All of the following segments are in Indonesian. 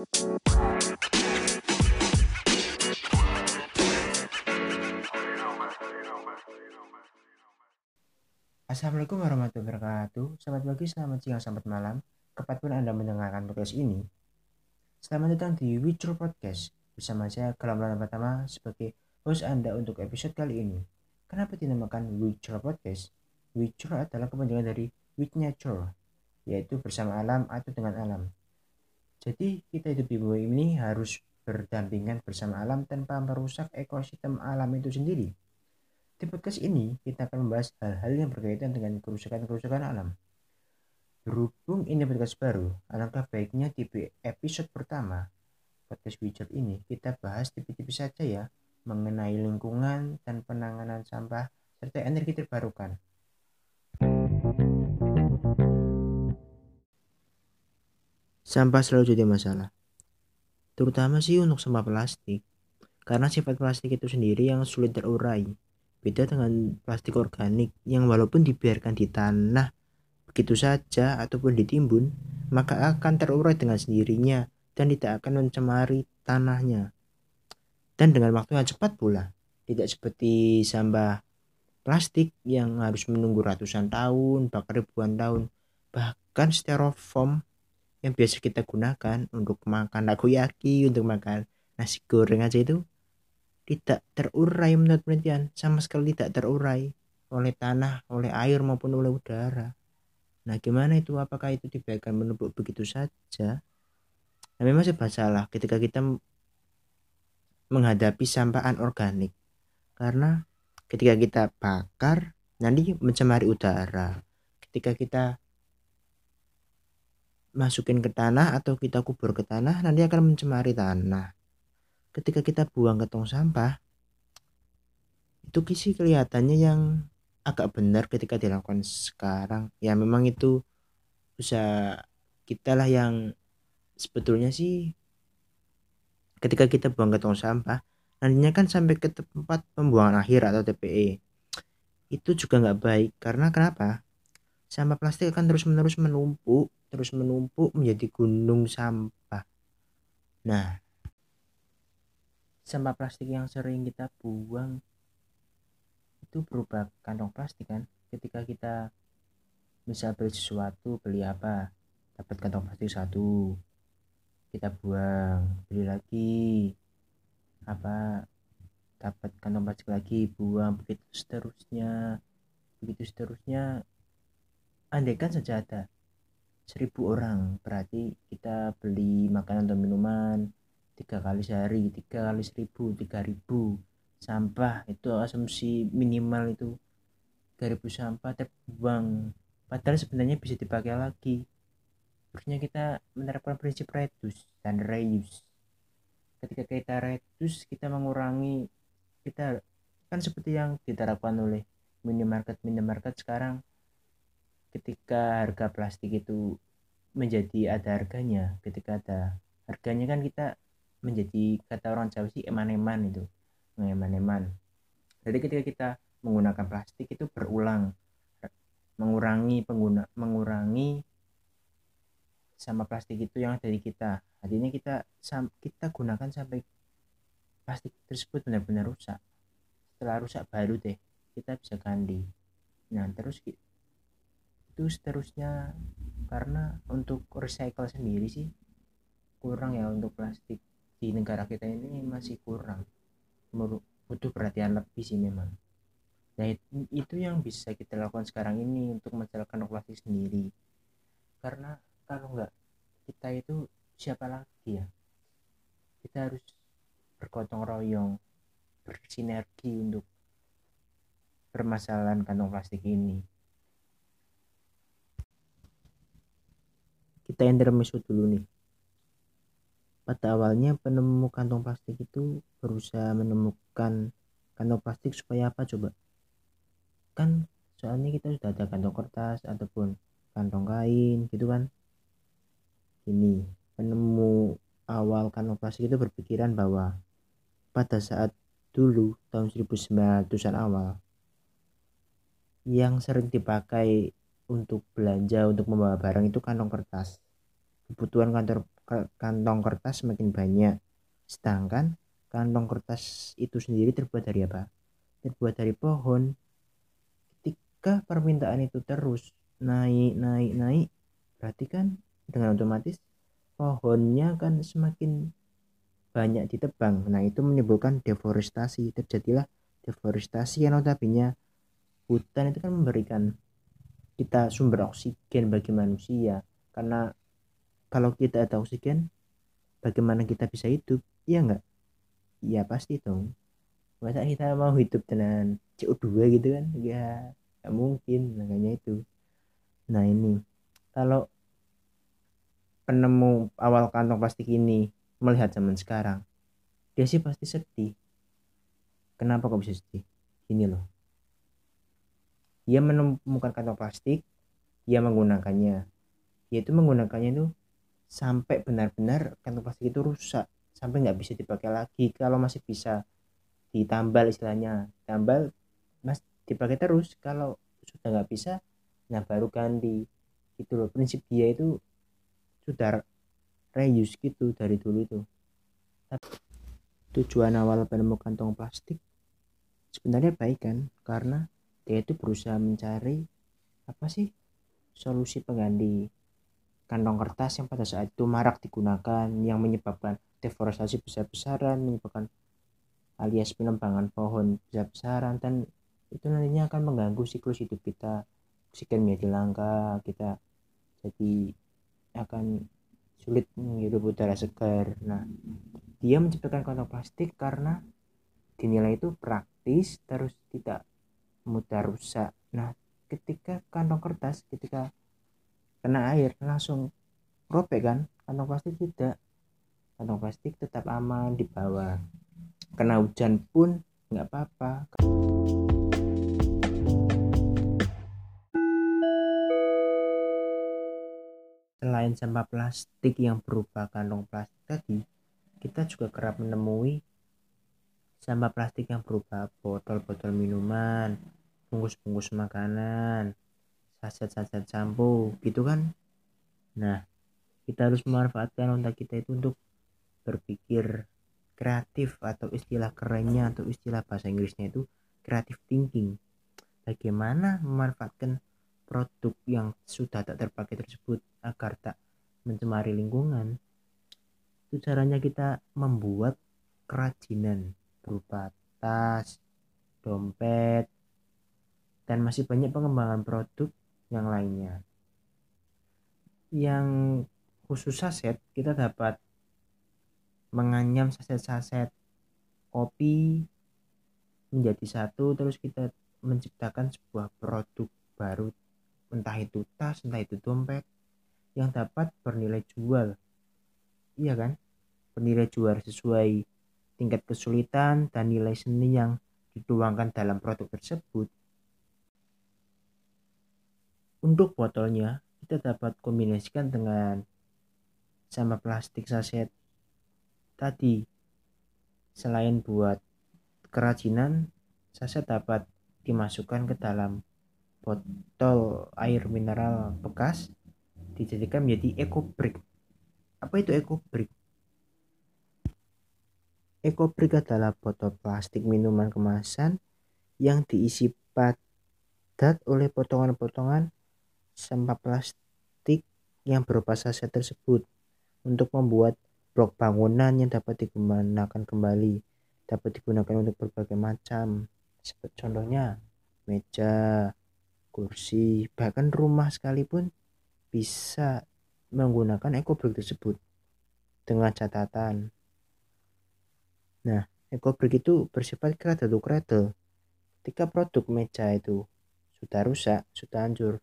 Assalamualaikum warahmatullahi wabarakatuh. Selamat pagi, selamat siang, selamat malam. Kapan pun Anda mendengarkan podcast ini. Selamat datang di Witcher Podcast. Bersama saya Galam pertama sebagai host Anda untuk episode kali ini. Kenapa dinamakan Witcher Podcast? Witcher adalah kepanjangan dari with nature, yaitu bersama alam atau dengan alam. Jadi kita hidup di bumi ini harus berdampingan bersama alam tanpa merusak ekosistem alam itu sendiri. Di podcast ini, kita akan membahas hal-hal yang berkaitan dengan kerusakan-kerusakan alam. Berhubung ini podcast baru, alangkah baiknya di episode pertama podcast widget ini kita bahas tipis-tipis saja ya mengenai lingkungan dan penanganan sampah serta energi terbarukan. Sampah selalu jadi masalah, terutama sih untuk sampah plastik, karena sifat plastik itu sendiri yang sulit terurai Beda dengan plastik organik yang walaupun dibiarkan di tanah begitu saja ataupun ditimbun, maka akan terurai dengan sendirinya dan tidak akan mencemari tanahnya. Dan dengan waktu yang cepat pula, tidak seperti sampah plastik yang harus menunggu ratusan tahun, bahkan ribuan tahun. Bahkan styrofoam yang biasa kita gunakan untuk makan takoyaki, untuk makan nasi goreng aja itu tidak terurai menurut penelitian sama sekali tidak terurai oleh tanah, oleh air maupun oleh udara. Nah, gimana itu? Apakah itu dibiarkan menumpuk begitu saja? Nah, memang salah ketika kita menghadapi sampah anorganik. Karena ketika kita bakar, nanti mencemari udara. Ketika kita masukin ke tanah atau kita kubur ke tanah, nanti akan mencemari tanah. Ketika kita buang ke tong sampah itu kisi kelihatannya yang agak benar ketika dilakukan sekarang. Ya memang itu bisa kita lah yang sebetulnya sih ketika kita buang ke tong sampah nantinya kan sampai ke tempat pembuangan akhir atau TPE itu juga nggak baik karena kenapa? Sampah plastik akan terus menerus menumpuk terus menumpuk menjadi gunung sampah. Nah sampah plastik yang sering kita buang itu berupa kantong plastik kan? Ketika kita bisa beli sesuatu beli apa? Dapat kantong plastik satu. Kita buang beli lagi. Apa? Dapat kantong plastik lagi buang begitu seterusnya. Begitu seterusnya. Andaikan saja ada seribu orang. Berarti kita beli makanan atau minuman tiga kali sehari tiga kali seribu tiga ribu. Sampah itu asumsi minimal itu. Tiga ribu sampah terbuang padahal sebenarnya bisa dipakai lagi. Harusnya kita menerapkan prinsip reduce dan reuse. Ketika kita reduce kita mengurangi kita kan seperti yang diterapkan oleh minimarket minimarket sekarang ketika harga plastik itu menjadi ada harganya ketika ada harganya kan kita menjadi kata orang Jawa sih eman-eman itu eman-eman jadi ketika kita menggunakan plastik itu berulang mengurangi pengguna mengurangi sama plastik itu yang ada di kita. Artinya kita kita gunakan sampai plastik tersebut benar-benar rusak. Setelah rusak baru deh kita bisa ganti. Nah terus itu seterusnya. Karena untuk recycle sendiri sih kurang ya untuk plastik di negara kita ini masih kurang. Butuh perhatian lebih sih memang. Nah itu yang bisa kita lakukan sekarang ini untuk mencelakan plastik sendiri. Karena kalau nggak kita itu siapa lagi ya? Kita harus bergotong royong bersinergi untuk permasalahan kantong plastik ini kita intermezzo dulu nih pada awalnya penemu kantong plastik itu berusaha menemukan kantong plastik supaya apa coba? Kan soalnya kita sudah ada kantong kertas ataupun kantong kain gitu kan. Ini penemu awal kantong plastik itu berpikiran bahwa pada saat dulu tahun 1900-an awal yang sering dipakai untuk belanja untuk membawa barang itu kantong kertas. Kebutuhan kantor kantong kertas semakin banyak. Sedangkan kantong kertas itu sendiri terbuat dari apa? Terbuat dari pohon. Ketika permintaan itu terus naik naik naik berarti kan dengan otomatis pohonnya kan semakin banyak ditebang. Nah itu menimbulkan deforestasi. Terjadilah deforestasi yang notabene hutan itu kan memberikan kita sumber oksigen bagi manusia. Karena kalau kita ada oksigen bagaimana kita bisa hidup? Iya enggak iya pasti dong. Masa kita mau hidup dengan CO2 gitu kan? Ya nggak mungkin makanya itu. Nah ini. Kalau penemu awal kantong plastik ini melihat zaman sekarang dia sih pasti sedih. Kenapa kok bisa sedih? Gini loh dia menemukan kantong plastik dia menggunakannya. Dia itu menggunakannya itu sampai benar-benar kantong plastik itu rusak sampai nggak bisa dipakai lagi. Kalau masih bisa ditambal istilahnya tambal mas dipakai terus. Kalau sudah nggak bisa nah baru ganti. Gitu loh. Prinsip dia itu sudah reuse gitu dari dulu itu. Tujuan awal penemu kantong plastik sebenarnya baik kan? Karena dia itu berusaha mencari apa sih solusi pengganti kantong kertas yang pada saat itu marak digunakan yang menyebabkan deforestasi besar-besaran menyebabkan alias penembangan pohon besar-besaran dan itu nantinya akan mengganggu siklus hidup kita oksigen menjadi langka kita jadi akan sulit menghirup udara segar. Nah, dia menciptakan kantong plastik karena dinilai itu praktis terus tidak mudah rusak. Nah, ketika kantong kertas ketika kena air langsung robek kan, kantong plastik tidak. Kantong plastik tetap aman di bawah. Kena hujan pun nggak apa-apa. selain sampah plastik yang berupa kantong plastik tadi, kita juga kerap menemui sampah plastik yang berupa botol-botol minuman, bungkus-bungkus makanan, saset-saset sampo, gitu kan? Nah, kita harus memanfaatkan otak kita itu untuk berpikir kreatif atau istilah kerennya atau istilah bahasa Inggrisnya itu creative thinking. Bagaimana memanfaatkan produk yang sudah tak terpakai tersebut agar tak mencemari lingkungan itu caranya kita membuat kerajinan berupa tas, dompet, dan masih banyak pengembangan produk yang lainnya. Yang khusus saset, kita dapat menganyam saset-saset kopi menjadi satu, terus kita menciptakan sebuah produk baru. Entah itu tas entah itu dompet yang dapat bernilai jual. Iya kan? Bernilai jual sesuai tingkat kesulitan dan nilai seni yang dituangkan dalam produk tersebut untuk botolnya kita dapat kombinasikan dengan sama plastik saset tadi selain buat kerajinan saset dapat dimasukkan ke dalam botol air mineral bekas dijadikan menjadi eco brick. Apa itu eco brick? Eco brick adalah botol plastik minuman kemasan yang diisi padat oleh potongan-potongan sampah plastik yang berupa saset tersebut untuk membuat blok bangunan yang dapat digunakan kembali dapat digunakan untuk berbagai macam seperti contohnya meja kursi, bahkan rumah sekalipun bisa menggunakan ekobrik tersebut dengan catatan. Nah, ekobrik itu bersifat to cradle. Ketika produk meja itu sudah rusak, sudah hancur,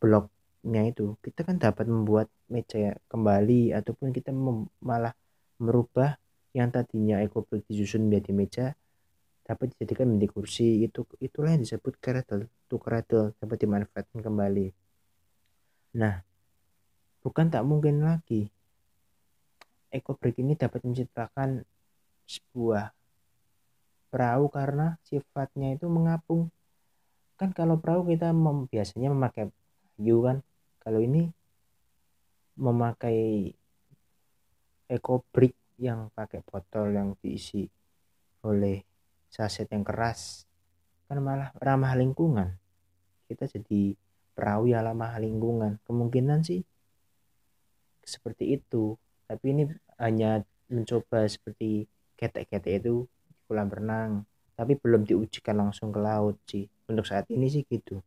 bloknya itu, kita kan dapat membuat meja kembali ataupun kita malah merubah yang tadinya ekobrik disusun menjadi meja dapat dijadikan menjadi kursi. Itu itulah yang disebut cradle to cradle dapat dimanfaatkan kembali. Nah bukan tak mungkin lagi ekobrik ini dapat menciptakan sebuah perahu karena sifatnya itu mengapung. Kan kalau perahu kita mem, biasanya memakai kayu kan. Kalau ini memakai eco brick yang pakai botol yang diisi oleh saset yang keras kan malah ramah lingkungan. Kita jadi yang ramah lingkungan. Kemungkinan sih seperti itu. Tapi ini hanya mencoba seperti ketek-ketek itu di kolam renang tapi belum diujikan langsung ke laut sih. Untuk saat ini sih gitu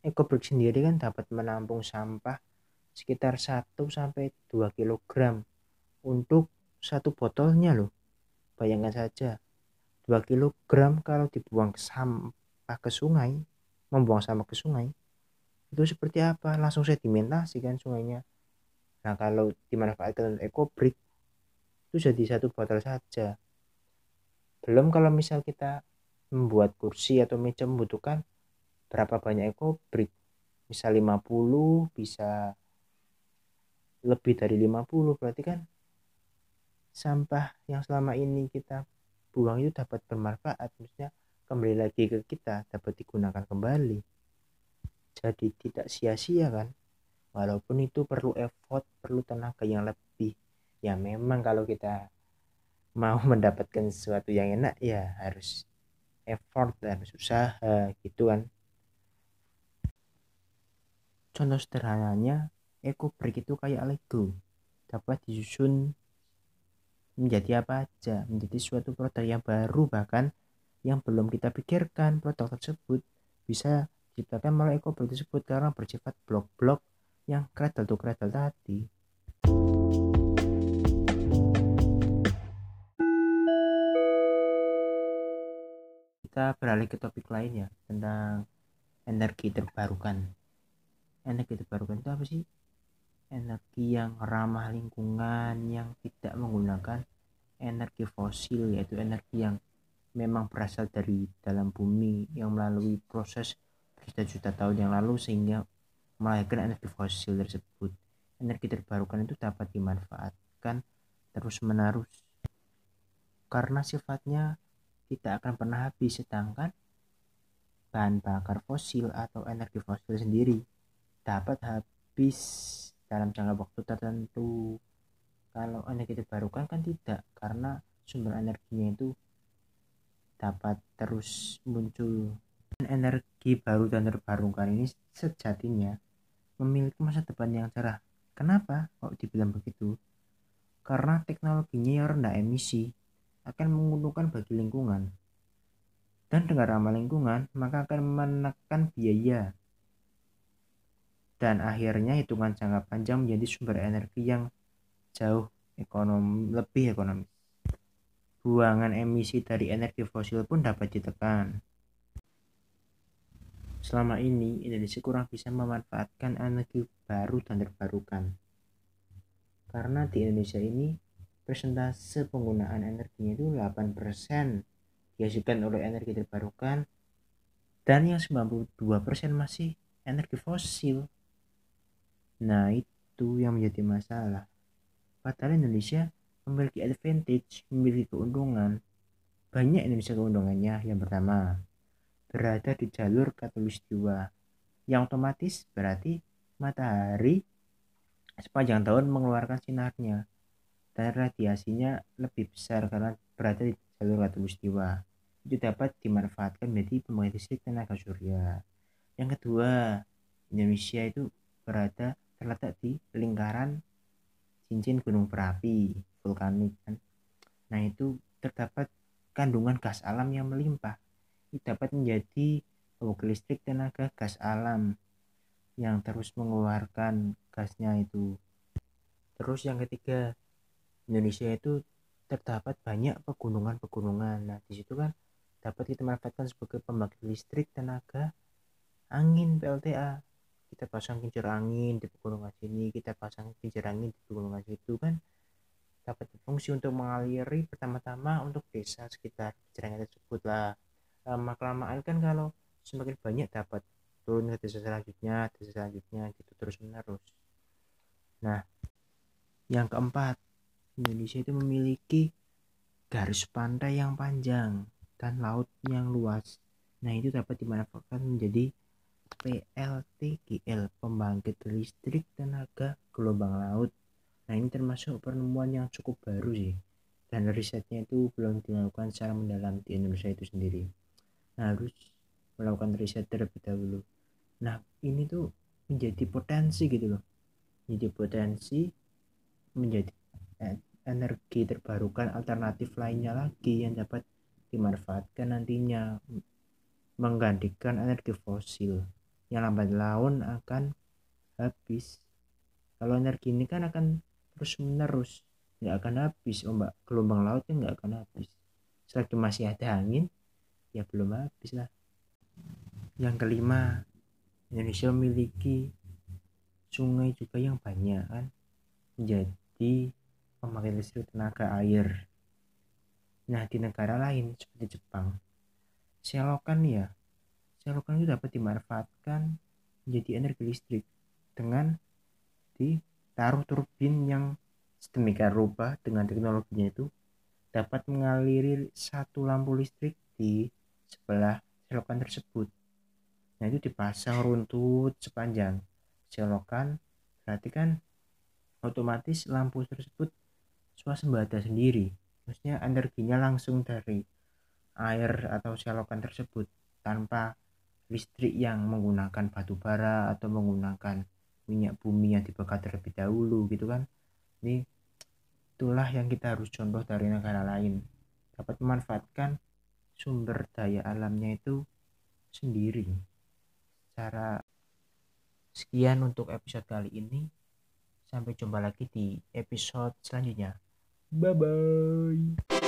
EcoBrick sendiri kan dapat menampung sampah sekitar 1 sampai 2 kg untuk satu botolnya loh. Bayangkan saja 2 kg kalau dibuang sampah ke sungai, membuang sampah ke sungai, itu seperti apa? Langsung sedimentasi kan sungainya. Nah, kalau dimanfaatkan EcoBrick itu jadi satu botol saja. Belum kalau misal kita membuat kursi atau meja membutuhkan berapa banyak eco brick bisa 50 bisa lebih dari 50 berarti kan sampah yang selama ini kita buang itu dapat bermanfaat. Maksudnya kembali lagi ke kita dapat digunakan kembali. Jadi tidak sia-sia kan? Walaupun itu perlu effort perlu tenaga yang lebih. Ya memang kalau kita mau mendapatkan sesuatu yang enak ya harus effort dan usaha gitu kan Contoh sederhananya, Eco Brick itu kayak Lego. Dapat disusun menjadi apa aja, menjadi suatu produk yang baru bahkan yang belum kita pikirkan produk tersebut bisa diciptakan melalui Eco Brick tersebut karena bersifat blok-blok yang cradle to cradle tadi. Kita beralih ke topik lainnya tentang energi terbarukan energi terbarukan itu apa sih? Energi yang ramah lingkungan yang tidak menggunakan energi fosil yaitu energi yang memang berasal dari dalam bumi yang melalui proses juta-juta tahun yang lalu sehingga melahirkan energi fosil tersebut. Energi terbarukan itu dapat dimanfaatkan terus menerus karena sifatnya tidak akan pernah habis sedangkan bahan bakar fosil atau energi fosil sendiri dapat habis dalam jangka waktu tertentu. Kalau energi terbarukan kan tidak karena sumber energinya itu dapat terus muncul. Energi baru dan terbarukan ini sejatinya memiliki masa depan yang cerah. Kenapa kok dibilang begitu? Karena teknologinya yang rendah emisi akan menguntungkan bagi lingkungan. Dan dengan ramah lingkungan maka akan menekan biaya dan akhirnya hitungan jangka panjang menjadi sumber energi yang jauh ekonom lebih ekonomis. Buangan emisi dari energi fosil pun dapat ditekan. Selama ini, Indonesia kurang bisa memanfaatkan energi baru dan terbarukan. Karena di Indonesia ini, persentase penggunaan energinya itu 8% dihasilkan oleh energi terbarukan dan yang 92% masih energi fosil. Nah, itu yang menjadi masalah. Padahal Indonesia memiliki advantage, memiliki keuntungan. Banyak Indonesia keuntungannya. Yang pertama, berada di jalur katulistiwa. Yang otomatis berarti matahari sepanjang tahun mengeluarkan sinarnya. Dan radiasinya lebih besar karena berada di jalur katulistiwa. Itu dapat dimanfaatkan menjadi pembangkit listrik tenaga surya. Yang kedua, Indonesia itu berada terletak di lingkaran cincin gunung berapi vulkanik kan. Nah itu terdapat kandungan gas alam yang melimpah. Itu dapat menjadi pembangkit listrik tenaga gas alam yang terus mengeluarkan gasnya itu. Terus yang ketiga, Indonesia itu terdapat banyak pegunungan-pegunungan. Nah, di situ kan dapat kita manfaatkan sebagai pembangkit listrik tenaga angin PLTA kita pasang kincir angin di pegunungan sini kita pasang kincir angin di pegunungan situ kan? Dapat berfungsi untuk mengaliri pertama-tama untuk desa sekitar kincir angin tersebut lah. Lama kelamaan kan kalau semakin banyak dapat turun ke desa selanjutnya desa selanjutnya gitu terus menerus nah yang keempat Indonesia itu memiliki garis pantai yang panjang dan laut yang luas. Nah itu dapat dimanfaatkan menjadi PLTGL pembangkit listrik tenaga gelombang laut. Nah ini termasuk penemuan yang cukup baru sih dan risetnya itu belum dilakukan secara mendalam di Indonesia itu sendiri. Nah harus melakukan riset terlebih dahulu. Nah ini tuh menjadi potensi gitu loh. Menjadi potensi menjadi energi terbarukan alternatif lainnya lagi yang dapat dimanfaatkan nantinya menggantikan energi fosil yang lambat laun akan habis. Kalau energi ini kan akan terus menerus nggak akan habis. Ombak gelombang lautnya nggak akan habis. Selagi masih ada angin ya belum habis lah. Yang kelima Indonesia memiliki sungai juga yang banyak kan. Menjadi pemakai listrik tenaga air. Nah di negara lain seperti Jepang selokan ya selokan itu dapat dimanfaatkan menjadi energi listrik dengan ditaruh turbin yang sedemikian rupa dengan teknologinya itu dapat mengaliri satu lampu listrik di sebelah selokan tersebut. Nah itu dipasang runtut sepanjang selokan. Berarti kan otomatis lampu tersebut swasembada sendiri. Maksudnya energinya langsung dari air atau selokan tersebut tanpa listrik yang menggunakan batu bara atau menggunakan minyak bumi yang dibakar terlebih dahulu gitu kan. Ini itulah yang kita harus contoh dari negara lain. Dapat memanfaatkan sumber daya alamnya itu sendiri. Cara sekian untuk episode kali ini. Sampai jumpa lagi di episode selanjutnya. Bye bye